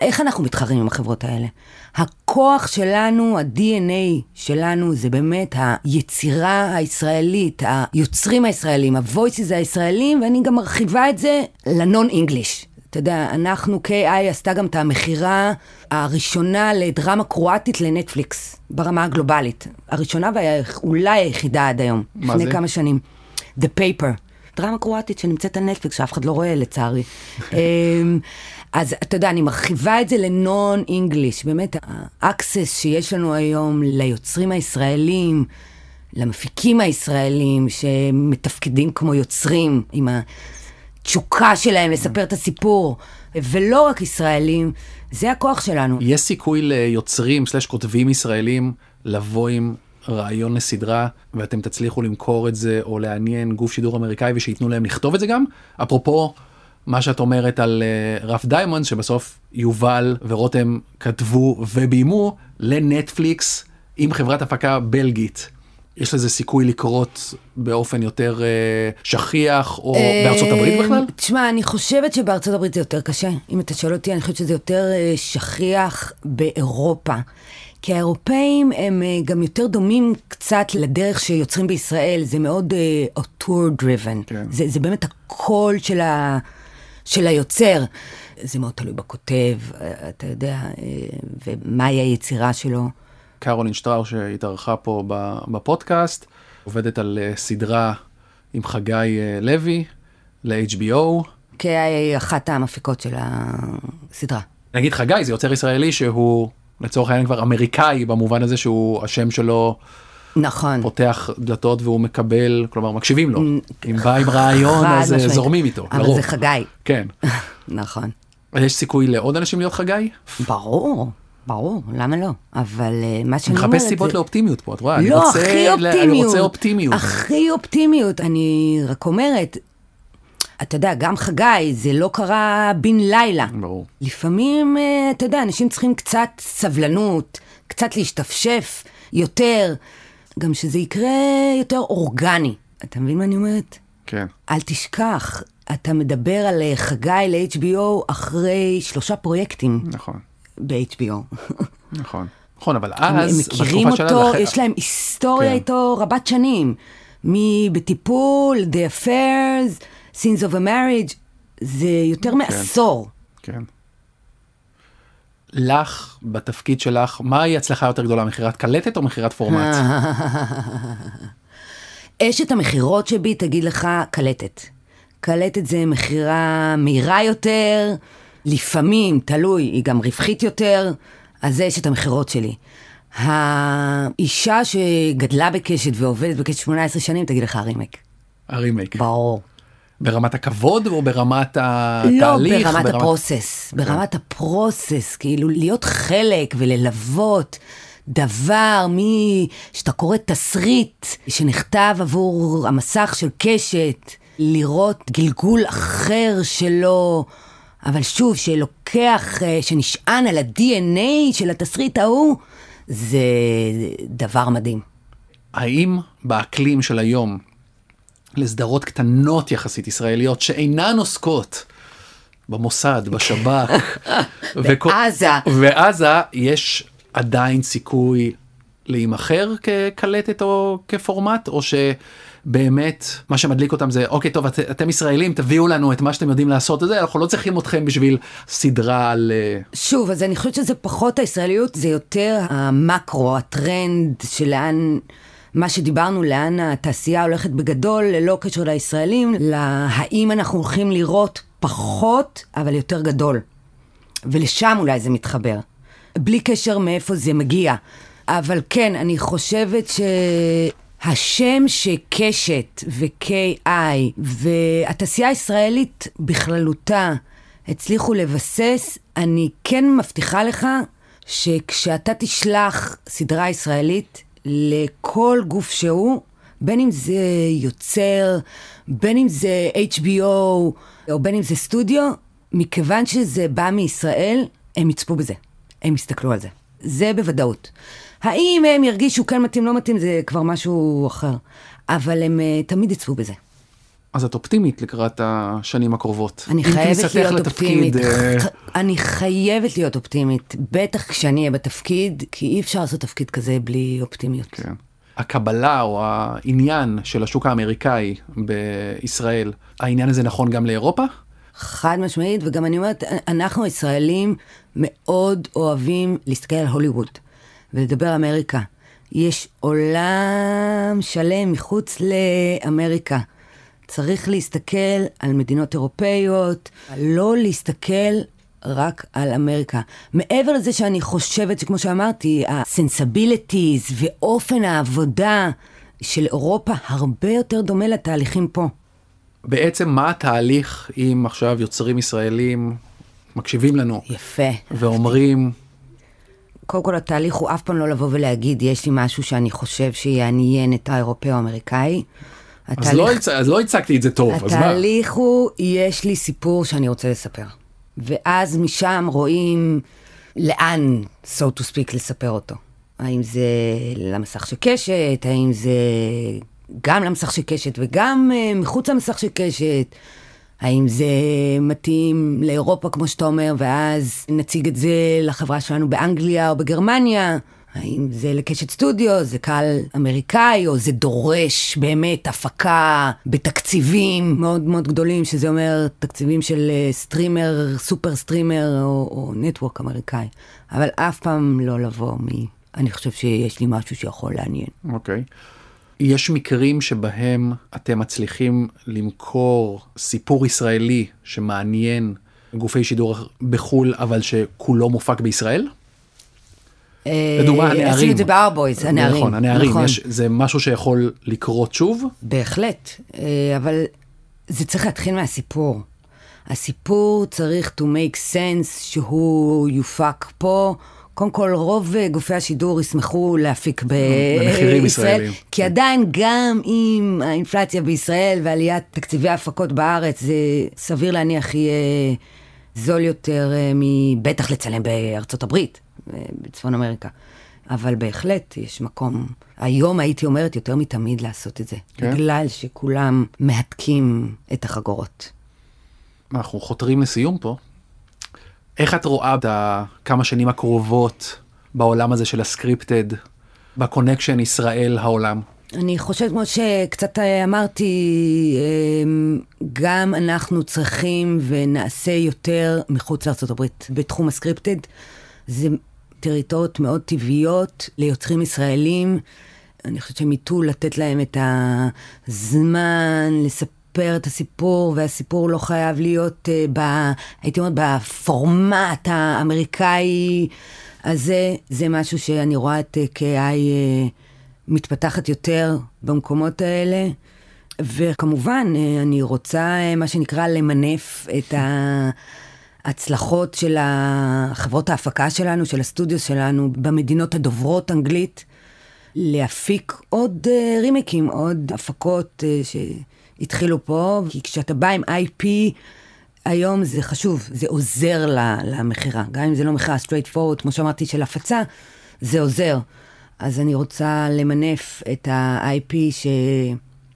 S2: איך אנחנו מתחרים עם החברות האלה? הכוח שלנו, ה-DNA שלנו, זה באמת היצירה הישראלית, היוצרים הישראלים, ה-voices הישראלים, ואני גם מרחיבה את זה אינגליש. אתה יודע, אנחנו, KI עשתה גם את המכירה הראשונה לדרמה קרואטית לנטפליקס, ברמה הגלובלית. הראשונה ואולי היחידה עד היום.
S1: מה
S2: לפני
S1: זה?
S2: כמה שנים. The Paper. דרמה קרואטית שנמצאת על נטפליקס, שאף אחד לא רואה לצערי. אמ, אז אתה יודע, אני מרחיבה את זה ל non-English. באמת, ה access שיש לנו היום ליוצרים הישראלים, למפיקים הישראלים, שמתפקדים כמו יוצרים, עם התשוקה שלהם לספר את הסיפור, ולא רק ישראלים, זה הכוח שלנו.
S1: יש סיכוי ליוצרים slash כותבים ישראלים לבוא עם רעיון לסדרה ואתם תצליחו למכור את זה או לעניין גוף שידור אמריקאי ושייתנו להם לכתוב את זה גם? אפרופו מה שאת אומרת על אה, Rough Diamond שבסוף יובל ורותם כתבו וביימו לנטפליקס עם חברת הפקה בלגית. יש לזה סיכוי לקרות באופן יותר אה, שכיח או בארצות הברית בכלל?
S2: אה, תשמע, אני חושבת שבארצות הברית זה יותר קשה. אם אתה שואל אותי, אני חושבת שזה יותר אה, שכיח באירופה. כי האירופאים הם אה, גם יותר דומים קצת לדרך שיוצרים בישראל, זה מאוד uh, tour driven.
S1: כן.
S2: זה, זה באמת הקול של, ה, של היוצר. זה מאוד תלוי בכותב, אה, אתה יודע, אה, ומהי היצירה שלו.
S1: קרולין שטראו שהתארחה פה בפודקאסט, עובדת על אה, סדרה עם חגי אה, לוי ל-HBO.
S2: כי היא אחת המפיקות של הסדרה.
S1: נגיד חגי זה יוצר ישראלי שהוא לצורך העניין כבר אמריקאי במובן הזה שהוא השם שלו
S2: נכון.
S1: פותח דלתות והוא מקבל, כלומר מקשיבים לו. אם בא עם רעיון אז אה. זורמים איתו,
S2: אבל
S1: לרוב.
S2: זה חגי.
S1: כן.
S2: נכון.
S1: יש סיכוי לעוד אנשים להיות חגי?
S2: ברור, ברור, למה לא? אבל אה, מה שאני
S1: אני
S2: אומרת
S1: מחפש סיבות
S2: זה...
S1: לאופטימיות פה, את רואה? אני
S2: לא, הכי אופטימיות.
S1: אני רוצה אופטימיות.
S2: הכי אופטימיות. אני רק אומרת, אתה יודע, גם חגי, זה לא קרה בן לילה.
S1: ברור.
S2: לפעמים, אה, אתה יודע, אנשים צריכים קצת סבלנות, קצת להשתפשף יותר, גם שזה יקרה יותר אורגני. אתה מבין מה אני אומרת?
S1: כן.
S2: אל תשכח, אתה מדבר על אה, חגי ל-HBO אחרי שלושה פרויקטים
S1: נכון,
S2: ב-HBO.
S1: נכון. נכון, אבל
S2: הם
S1: אז,
S2: מכירים
S1: בתקופה שלה,
S2: אותו,
S1: זה-
S2: יש להם היסטוריה
S1: כן.
S2: איתו רבת שנים. מבטיפול, The Affairs, Scenes of a Marriage, זה יותר מעשור.
S1: כן. לך, בתפקיד שלך, מהי הצלחה יותר גדולה, מכירת קלטת או מכירת פורמט?
S2: אשת המכירות שבי תגיד לך קלטת. קלטת זה מכירה מהירה יותר, לפעמים, תלוי, היא גם רווחית יותר, אז זה אשת המכירות שלי. האישה שגדלה בקשת ועובדת בקשת 18 שנים, תגיד לך הרימק.
S1: הרימייק.
S2: ברור.
S1: ברמת הכבוד או ברמת התהליך?
S2: לא, ברמת הפרוסס. ברמת הפרוסס, כאילו להיות חלק וללוות. דבר מ... שאתה קורא תסריט שנכתב עבור המסך של קשת, לראות גלגול אחר שלו, אבל שוב, שלוקח, אה, שנשען על ה-DNA של התסריט ההוא, זה דבר מדהים.
S1: האם באקלים של היום, לסדרות קטנות יחסית ישראליות שאינן עוסקות במוסד, בשב"כ,
S2: בעזה.
S1: ועזה, יש עדיין סיכוי להימכר כקלטת או כפורמט, או שבאמת מה שמדליק אותם זה אוקיי טוב את, אתם ישראלים תביאו לנו את מה שאתם יודעים לעשות את זה אנחנו לא צריכים אתכם בשביל סדרה על אה,
S2: שוב אז אני חושבת שזה פחות הישראליות זה יותר המקרו הטרנד שלאן. מה שדיברנו, לאן התעשייה הולכת בגדול, ללא קשר לישראלים, להאם אנחנו הולכים לראות פחות, אבל יותר גדול. ולשם אולי זה מתחבר. בלי קשר מאיפה זה מגיע. אבל כן, אני חושבת שהשם שקשת ו-KI והתעשייה הישראלית בכללותה הצליחו לבסס, אני כן מבטיחה לך שכשאתה תשלח סדרה ישראלית לכל גוף שהוא, בין אם זה יוצר, בין אם זה HBO או בין אם זה סטודיו, מכיוון שזה בא מישראל, הם יצפו בזה. הם יסתכלו על זה. זה בוודאות. האם הם ירגישו כן מתאים, לא מתאים, זה כבר משהו אחר. אבל הם uh, תמיד יצפו בזה.
S1: אז את אופטימית לקראת השנים הקרובות.
S2: אני חייבת להיות לתפקיד, אופטימית. Uh... אני חייבת להיות אופטימית, בטח כשאני אהיה בתפקיד, כי אי אפשר לעשות תפקיד כזה בלי אופטימיות.
S1: כן. הקבלה או העניין של השוק האמריקאי בישראל, העניין הזה נכון גם לאירופה?
S2: חד משמעית, וגם אני אומרת, אנחנו הישראלים מאוד אוהבים להסתכל על הוליווד ולדבר אמריקה. יש עולם שלם מחוץ לאמריקה. צריך להסתכל על מדינות אירופאיות, לא להסתכל רק על אמריקה. מעבר לזה שאני חושבת שכמו שאמרתי, ה sensibilities ואופן העבודה של אירופה הרבה יותר דומה לתהליכים פה.
S1: בעצם מה התהליך אם עכשיו יוצרים ישראלים מקשיבים לנו.
S2: יפה.
S1: ואומרים...
S2: קודם כל התהליך הוא אף פעם לא לבוא ולהגיד, יש לי משהו שאני חושב שיעניין את האירופאי או האמריקאי.
S1: התהליך... אז, לא הצ... אז לא הצגתי את זה טוב, אז מה?
S2: התהליך הוא, יש לי סיפור שאני רוצה לספר. ואז משם רואים לאן, so to speak, לספר אותו. האם זה למסך של קשת, האם זה גם למסך של קשת וגם uh, מחוץ למסך של קשת. האם זה מתאים לאירופה, כמו שאתה אומר, ואז נציג את זה לחברה שלנו באנגליה או בגרמניה? האם זה לקשת סטודיו, זה קהל אמריקאי, או זה דורש באמת הפקה בתקציבים מאוד מאוד גדולים, שזה אומר תקציבים של אה, streamer, super streamer או, או network אמריקאי. אבל אף פעם לא לבוא מ... אני חושב שיש לי משהו שיכול לעניין.
S1: אוקיי. אוקיי. יש מקרים שבהם אתם מצליחים למכור סיפור ישראלי שמעניין גופי שידור בחו"ל, אבל שכולו מופק בישראל?
S2: אה, לדוגמה, הנערים. עשינו את זה בארבויז, הנערים.
S1: נכון, הנערים, נכון. יש, זה משהו שיכול לקרות שוב?
S2: בהחלט, אה, אבל זה צריך להתחיל מהסיפור. הסיפור צריך to make sense שהוא יופק פה. קודם כל, רוב אה, גופי השידור ישמחו להפיק בישראל, כי עדיין גם עם האינפלציה בישראל ועליית תקציבי ההפקות בארץ, זה סביר להניח יהיה זול יותר אה, בטח לצלם בארצות הברית, אה, בצפון אמריקה. אבל בהחלט יש מקום, היום הייתי אומרת יותר מתמיד לעשות את זה, כן? בגלל שכולם מהדקים את החגורות.
S1: אנחנו חותרים לסיום פה. איך את רואה את הכמה שנים הקרובות בעולם הזה של ה scripted, ב connection ישראל-העולם?
S2: אני חושבת, כמו שקצת אמרתי, אמ, גם אנחנו צריכים ונעשה יותר מחוץ לארה"ב בתחום הסקריפטד. זה טריטוריות מאוד טבעיות ליוצרים ישראלים. אני חושבת שהם יטו לתת להם את הזמן לספר את הסיפור, והסיפור לא חייב להיות, uh, ב, הייתי אומרת, בפורמט האמריקאי הזה. זה משהו שאני רואה את uh, KI uh, מתפתחת יותר במקומות האלה. וכמובן, uh, אני רוצה, uh, מה שנקרא, למנף את ה... ההצלחות של חברות ההפקה שלנו, של הסטודיו שלנו, במדינות הדוברות אנגלית, להפיק עוד uh, רימיקים, עוד הפקות uh, שהתחילו פה, כי כשאתה בא עם IP, היום זה חשוב, זה עוזר למכירה. גם אם זה לא מכירה straight forward, כמו שאמרתי, של הפצה, זה עוזר. אז אני רוצה למנף את ה-IP ש...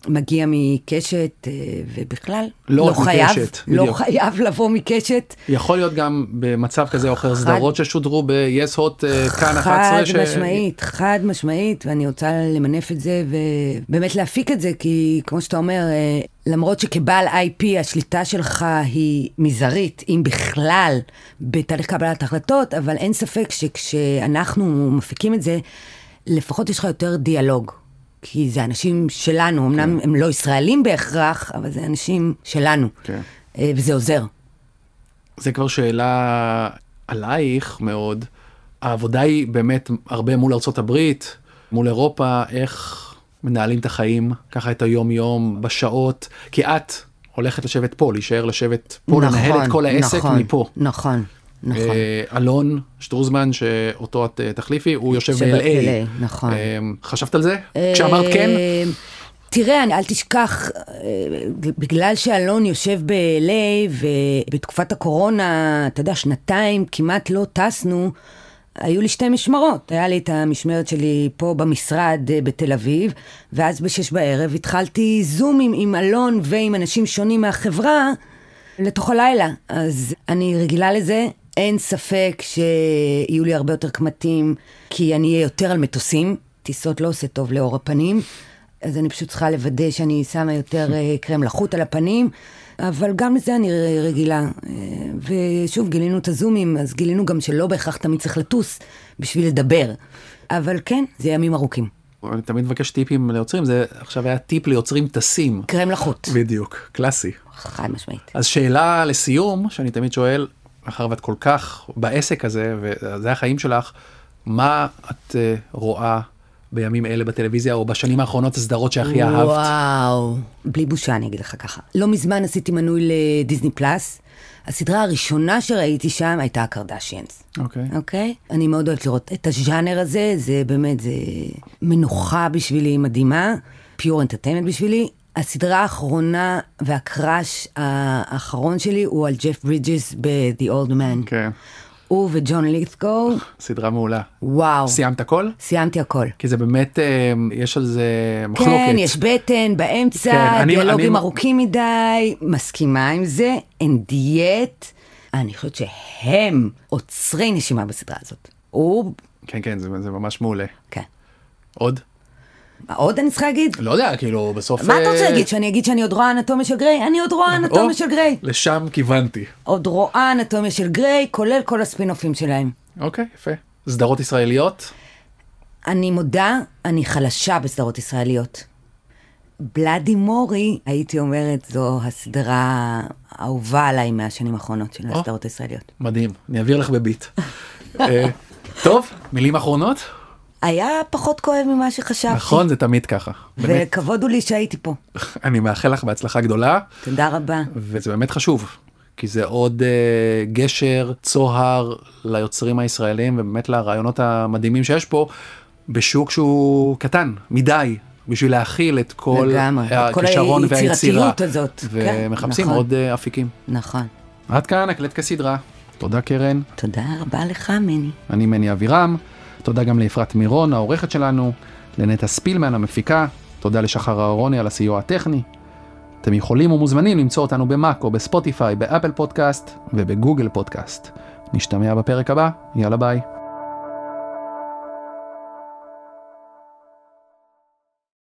S2: מגיע מקשת, אה, ובכלל,
S1: לא,
S2: לא חייב,
S1: מקשת,
S2: לא
S1: בדיוק.
S2: חייב לבוא מקשת.
S1: יכול להיות גם במצב כזה או אחר סדרות ששודרו ב-yes hot אה, כאן 11.
S2: חד
S1: ש-
S2: משמעית, חד משמעית, ואני רוצה למנף את זה ובאמת להפיק את זה, כי כמו שאתה אומר, אה, למרות שכבעל IP השליטה שלך היא מזערית, אם בכלל, בתהליך קבלת החלטות, אבל אין ספק שכשאנחנו מפיקים את זה, לפחות יש לך יותר דיאלוג. כי זה אנשים שלנו, אמנם הם לא ישראלים בהכרח, אבל זה אנשים שלנו,
S1: כן.
S2: אה, וזה עוזר.
S1: זה כבר שאלה עלייך מאוד. העבודה היא באמת הרבה מול ארצות הברית, מול אירופה, איך מנהלים את החיים, ככה את היום יום, בשעות, כי את הולכת לשבת פה, להישאר לשבת פה, לנהל את כל העסק
S2: נכון,
S1: מפה.
S2: נכון, נכון.
S1: אה, אלון שטרוזמן, שאותו את אה, תחליפי, הוא יושב ב-LA.
S2: נכון.
S1: אה, חשבת על זה? כשאמרת כן?
S2: אה, תראה, אני- אל תשכח, בגלל שאלון יושב ב-LA ובתקופת הקורונה, אתה יודע, שנתיים כמעט לא טסנו, היו לי שתי משמרות. היה לי את המשמרת שלי פה במשרד בתל אביב, ואז בשש בערב התחלתי זומים עם אלון ועם אנשים שונים מהחברה לתוך הלילה. אז אני רגילה לזה. אין ספק שיהיו לי הרבה יותר קמטים, כי אני אהיה יותר על מטוסים. טיסות לא עושה טוב לאור הפנים, אז אני פשוט צריכה לוודא שאני שמה יותר אה, קרם לחוט על הפנים, אבל גם לזה אני רגילה. אה, ושוב, גילינו את הזומים, אז גילינו גם שלא בהכרח תמיד צריך לטוס בשביל לדבר. אבל כן, זה ימים ארוכים.
S1: אני תמיד מבקש טיפים ליוצרים, זה עכשיו היה טיפ ליוצרים טסים.
S2: קרם לחוט,
S1: בדיוק, קלאסי.
S2: חד משמעית.
S1: אז שאלה לסיום, שאני תמיד שואל, מאחר ואת כל כך בעסק הזה, וזה החיים שלך, מה את אה, רואה בימים אלה בטלוויזיה, או בשנים האחרונות הסדרות שהכי אהבת?
S2: וואו, בלי בושה אני אגיד לך ככה. לא מזמן עשיתי מנוי לדיסני פלאס. הסדרה הראשונה שראיתי שם הייתה הקרדשיאנס.
S1: אוקיי.
S2: אוקיי? אני מאוד אוהבת לראות את הז'אנר הזה, זה באמת, זה מנוחה בשבילי מדהימה, pure entertainment בשבילי. הסדרה האחרונה וה crush האחרון שלי הוא על ג'ף ברידג'ס ב-The Old Man.
S1: כן,
S2: הוא וג'ון לית'גו,
S1: סדרה מעולה.
S2: וואו.
S1: סיימת הכל?
S2: סיימתי הכל.
S1: כי זה באמת, אה, יש על זה מחלוקת.
S2: כן, יש בטן באמצע,
S1: כן,
S2: דיאלוגים
S1: אני-
S2: ארוכים מדי, מסכימה עם זה, אין דיאט. אני חושבת שהם עוצרי נשימה בסדרה הזאת. הוא,
S1: כן, כן, זה, זה ממש מעולה.
S2: כן.
S1: עוד?
S2: מה עוד אני צריכה להגיד?
S1: לא יודע, כאילו, בסוף...
S2: מה אתה רוצה
S1: אה,
S2: להגיד? שאני אגיד שאני עוד רואה אנטומיה של גריי? אני עוד רואה אנטומיה של גריי.
S1: לשם כיוונתי.
S2: עוד רואה אנטומיה של גריי, כולל כל הספינופים שלהם.
S1: אוקיי, יפה. סדרות ישראליות?
S2: אני מודה, אני חלשה בסדרות ישראליות. בלאדי מורי, הייתי אומרת, זו הסדרה האהובה עליי מהשנים האחרונות של. הסדרות הישראליות.
S1: מדהים, אני אעביר לך בביט. אה, טוב, מילים אחרונות?
S2: היה פחות כואב ממה שחשבתי.
S1: נכון, זה תמיד ככה. באמת,
S2: וכבוד הוא לי שהייתי פה.
S1: אני מאחל לך בהצלחה גדולה,
S2: תודה רבה.
S1: וזה באמת חשוב, כי זה עוד אה, גשר, צוהר ליוצרים הישראלים, ובאמת לרעיונות המדהימים שיש פה, בשוק שהוא קטן, מדי. בשביל להכיל את כל
S2: לגמרי, את כל
S1: הכישרון והיצירה,
S2: הזאת. כן,
S1: ומחפשים
S2: נכון.
S1: עוד אה, אפיקים.
S2: נכון.
S1: עד כאן הקלט כסדרה. תודה קרן.
S2: תודה רבה לך, מני.
S1: אני מני אבירם, תודה גם לאפרת מירון, העורכת שלנו, לנטע ספילמן המפיקה, תודה לשחר אהרוני על הסיוע הטכני. אתם יכולים ומוזמנים למצוא אותנו במאקו, בספוטיפיי, באפל פודקאסט ובגוגל פודקאסט. נשתמע בפרק הבא, יאללה ביי.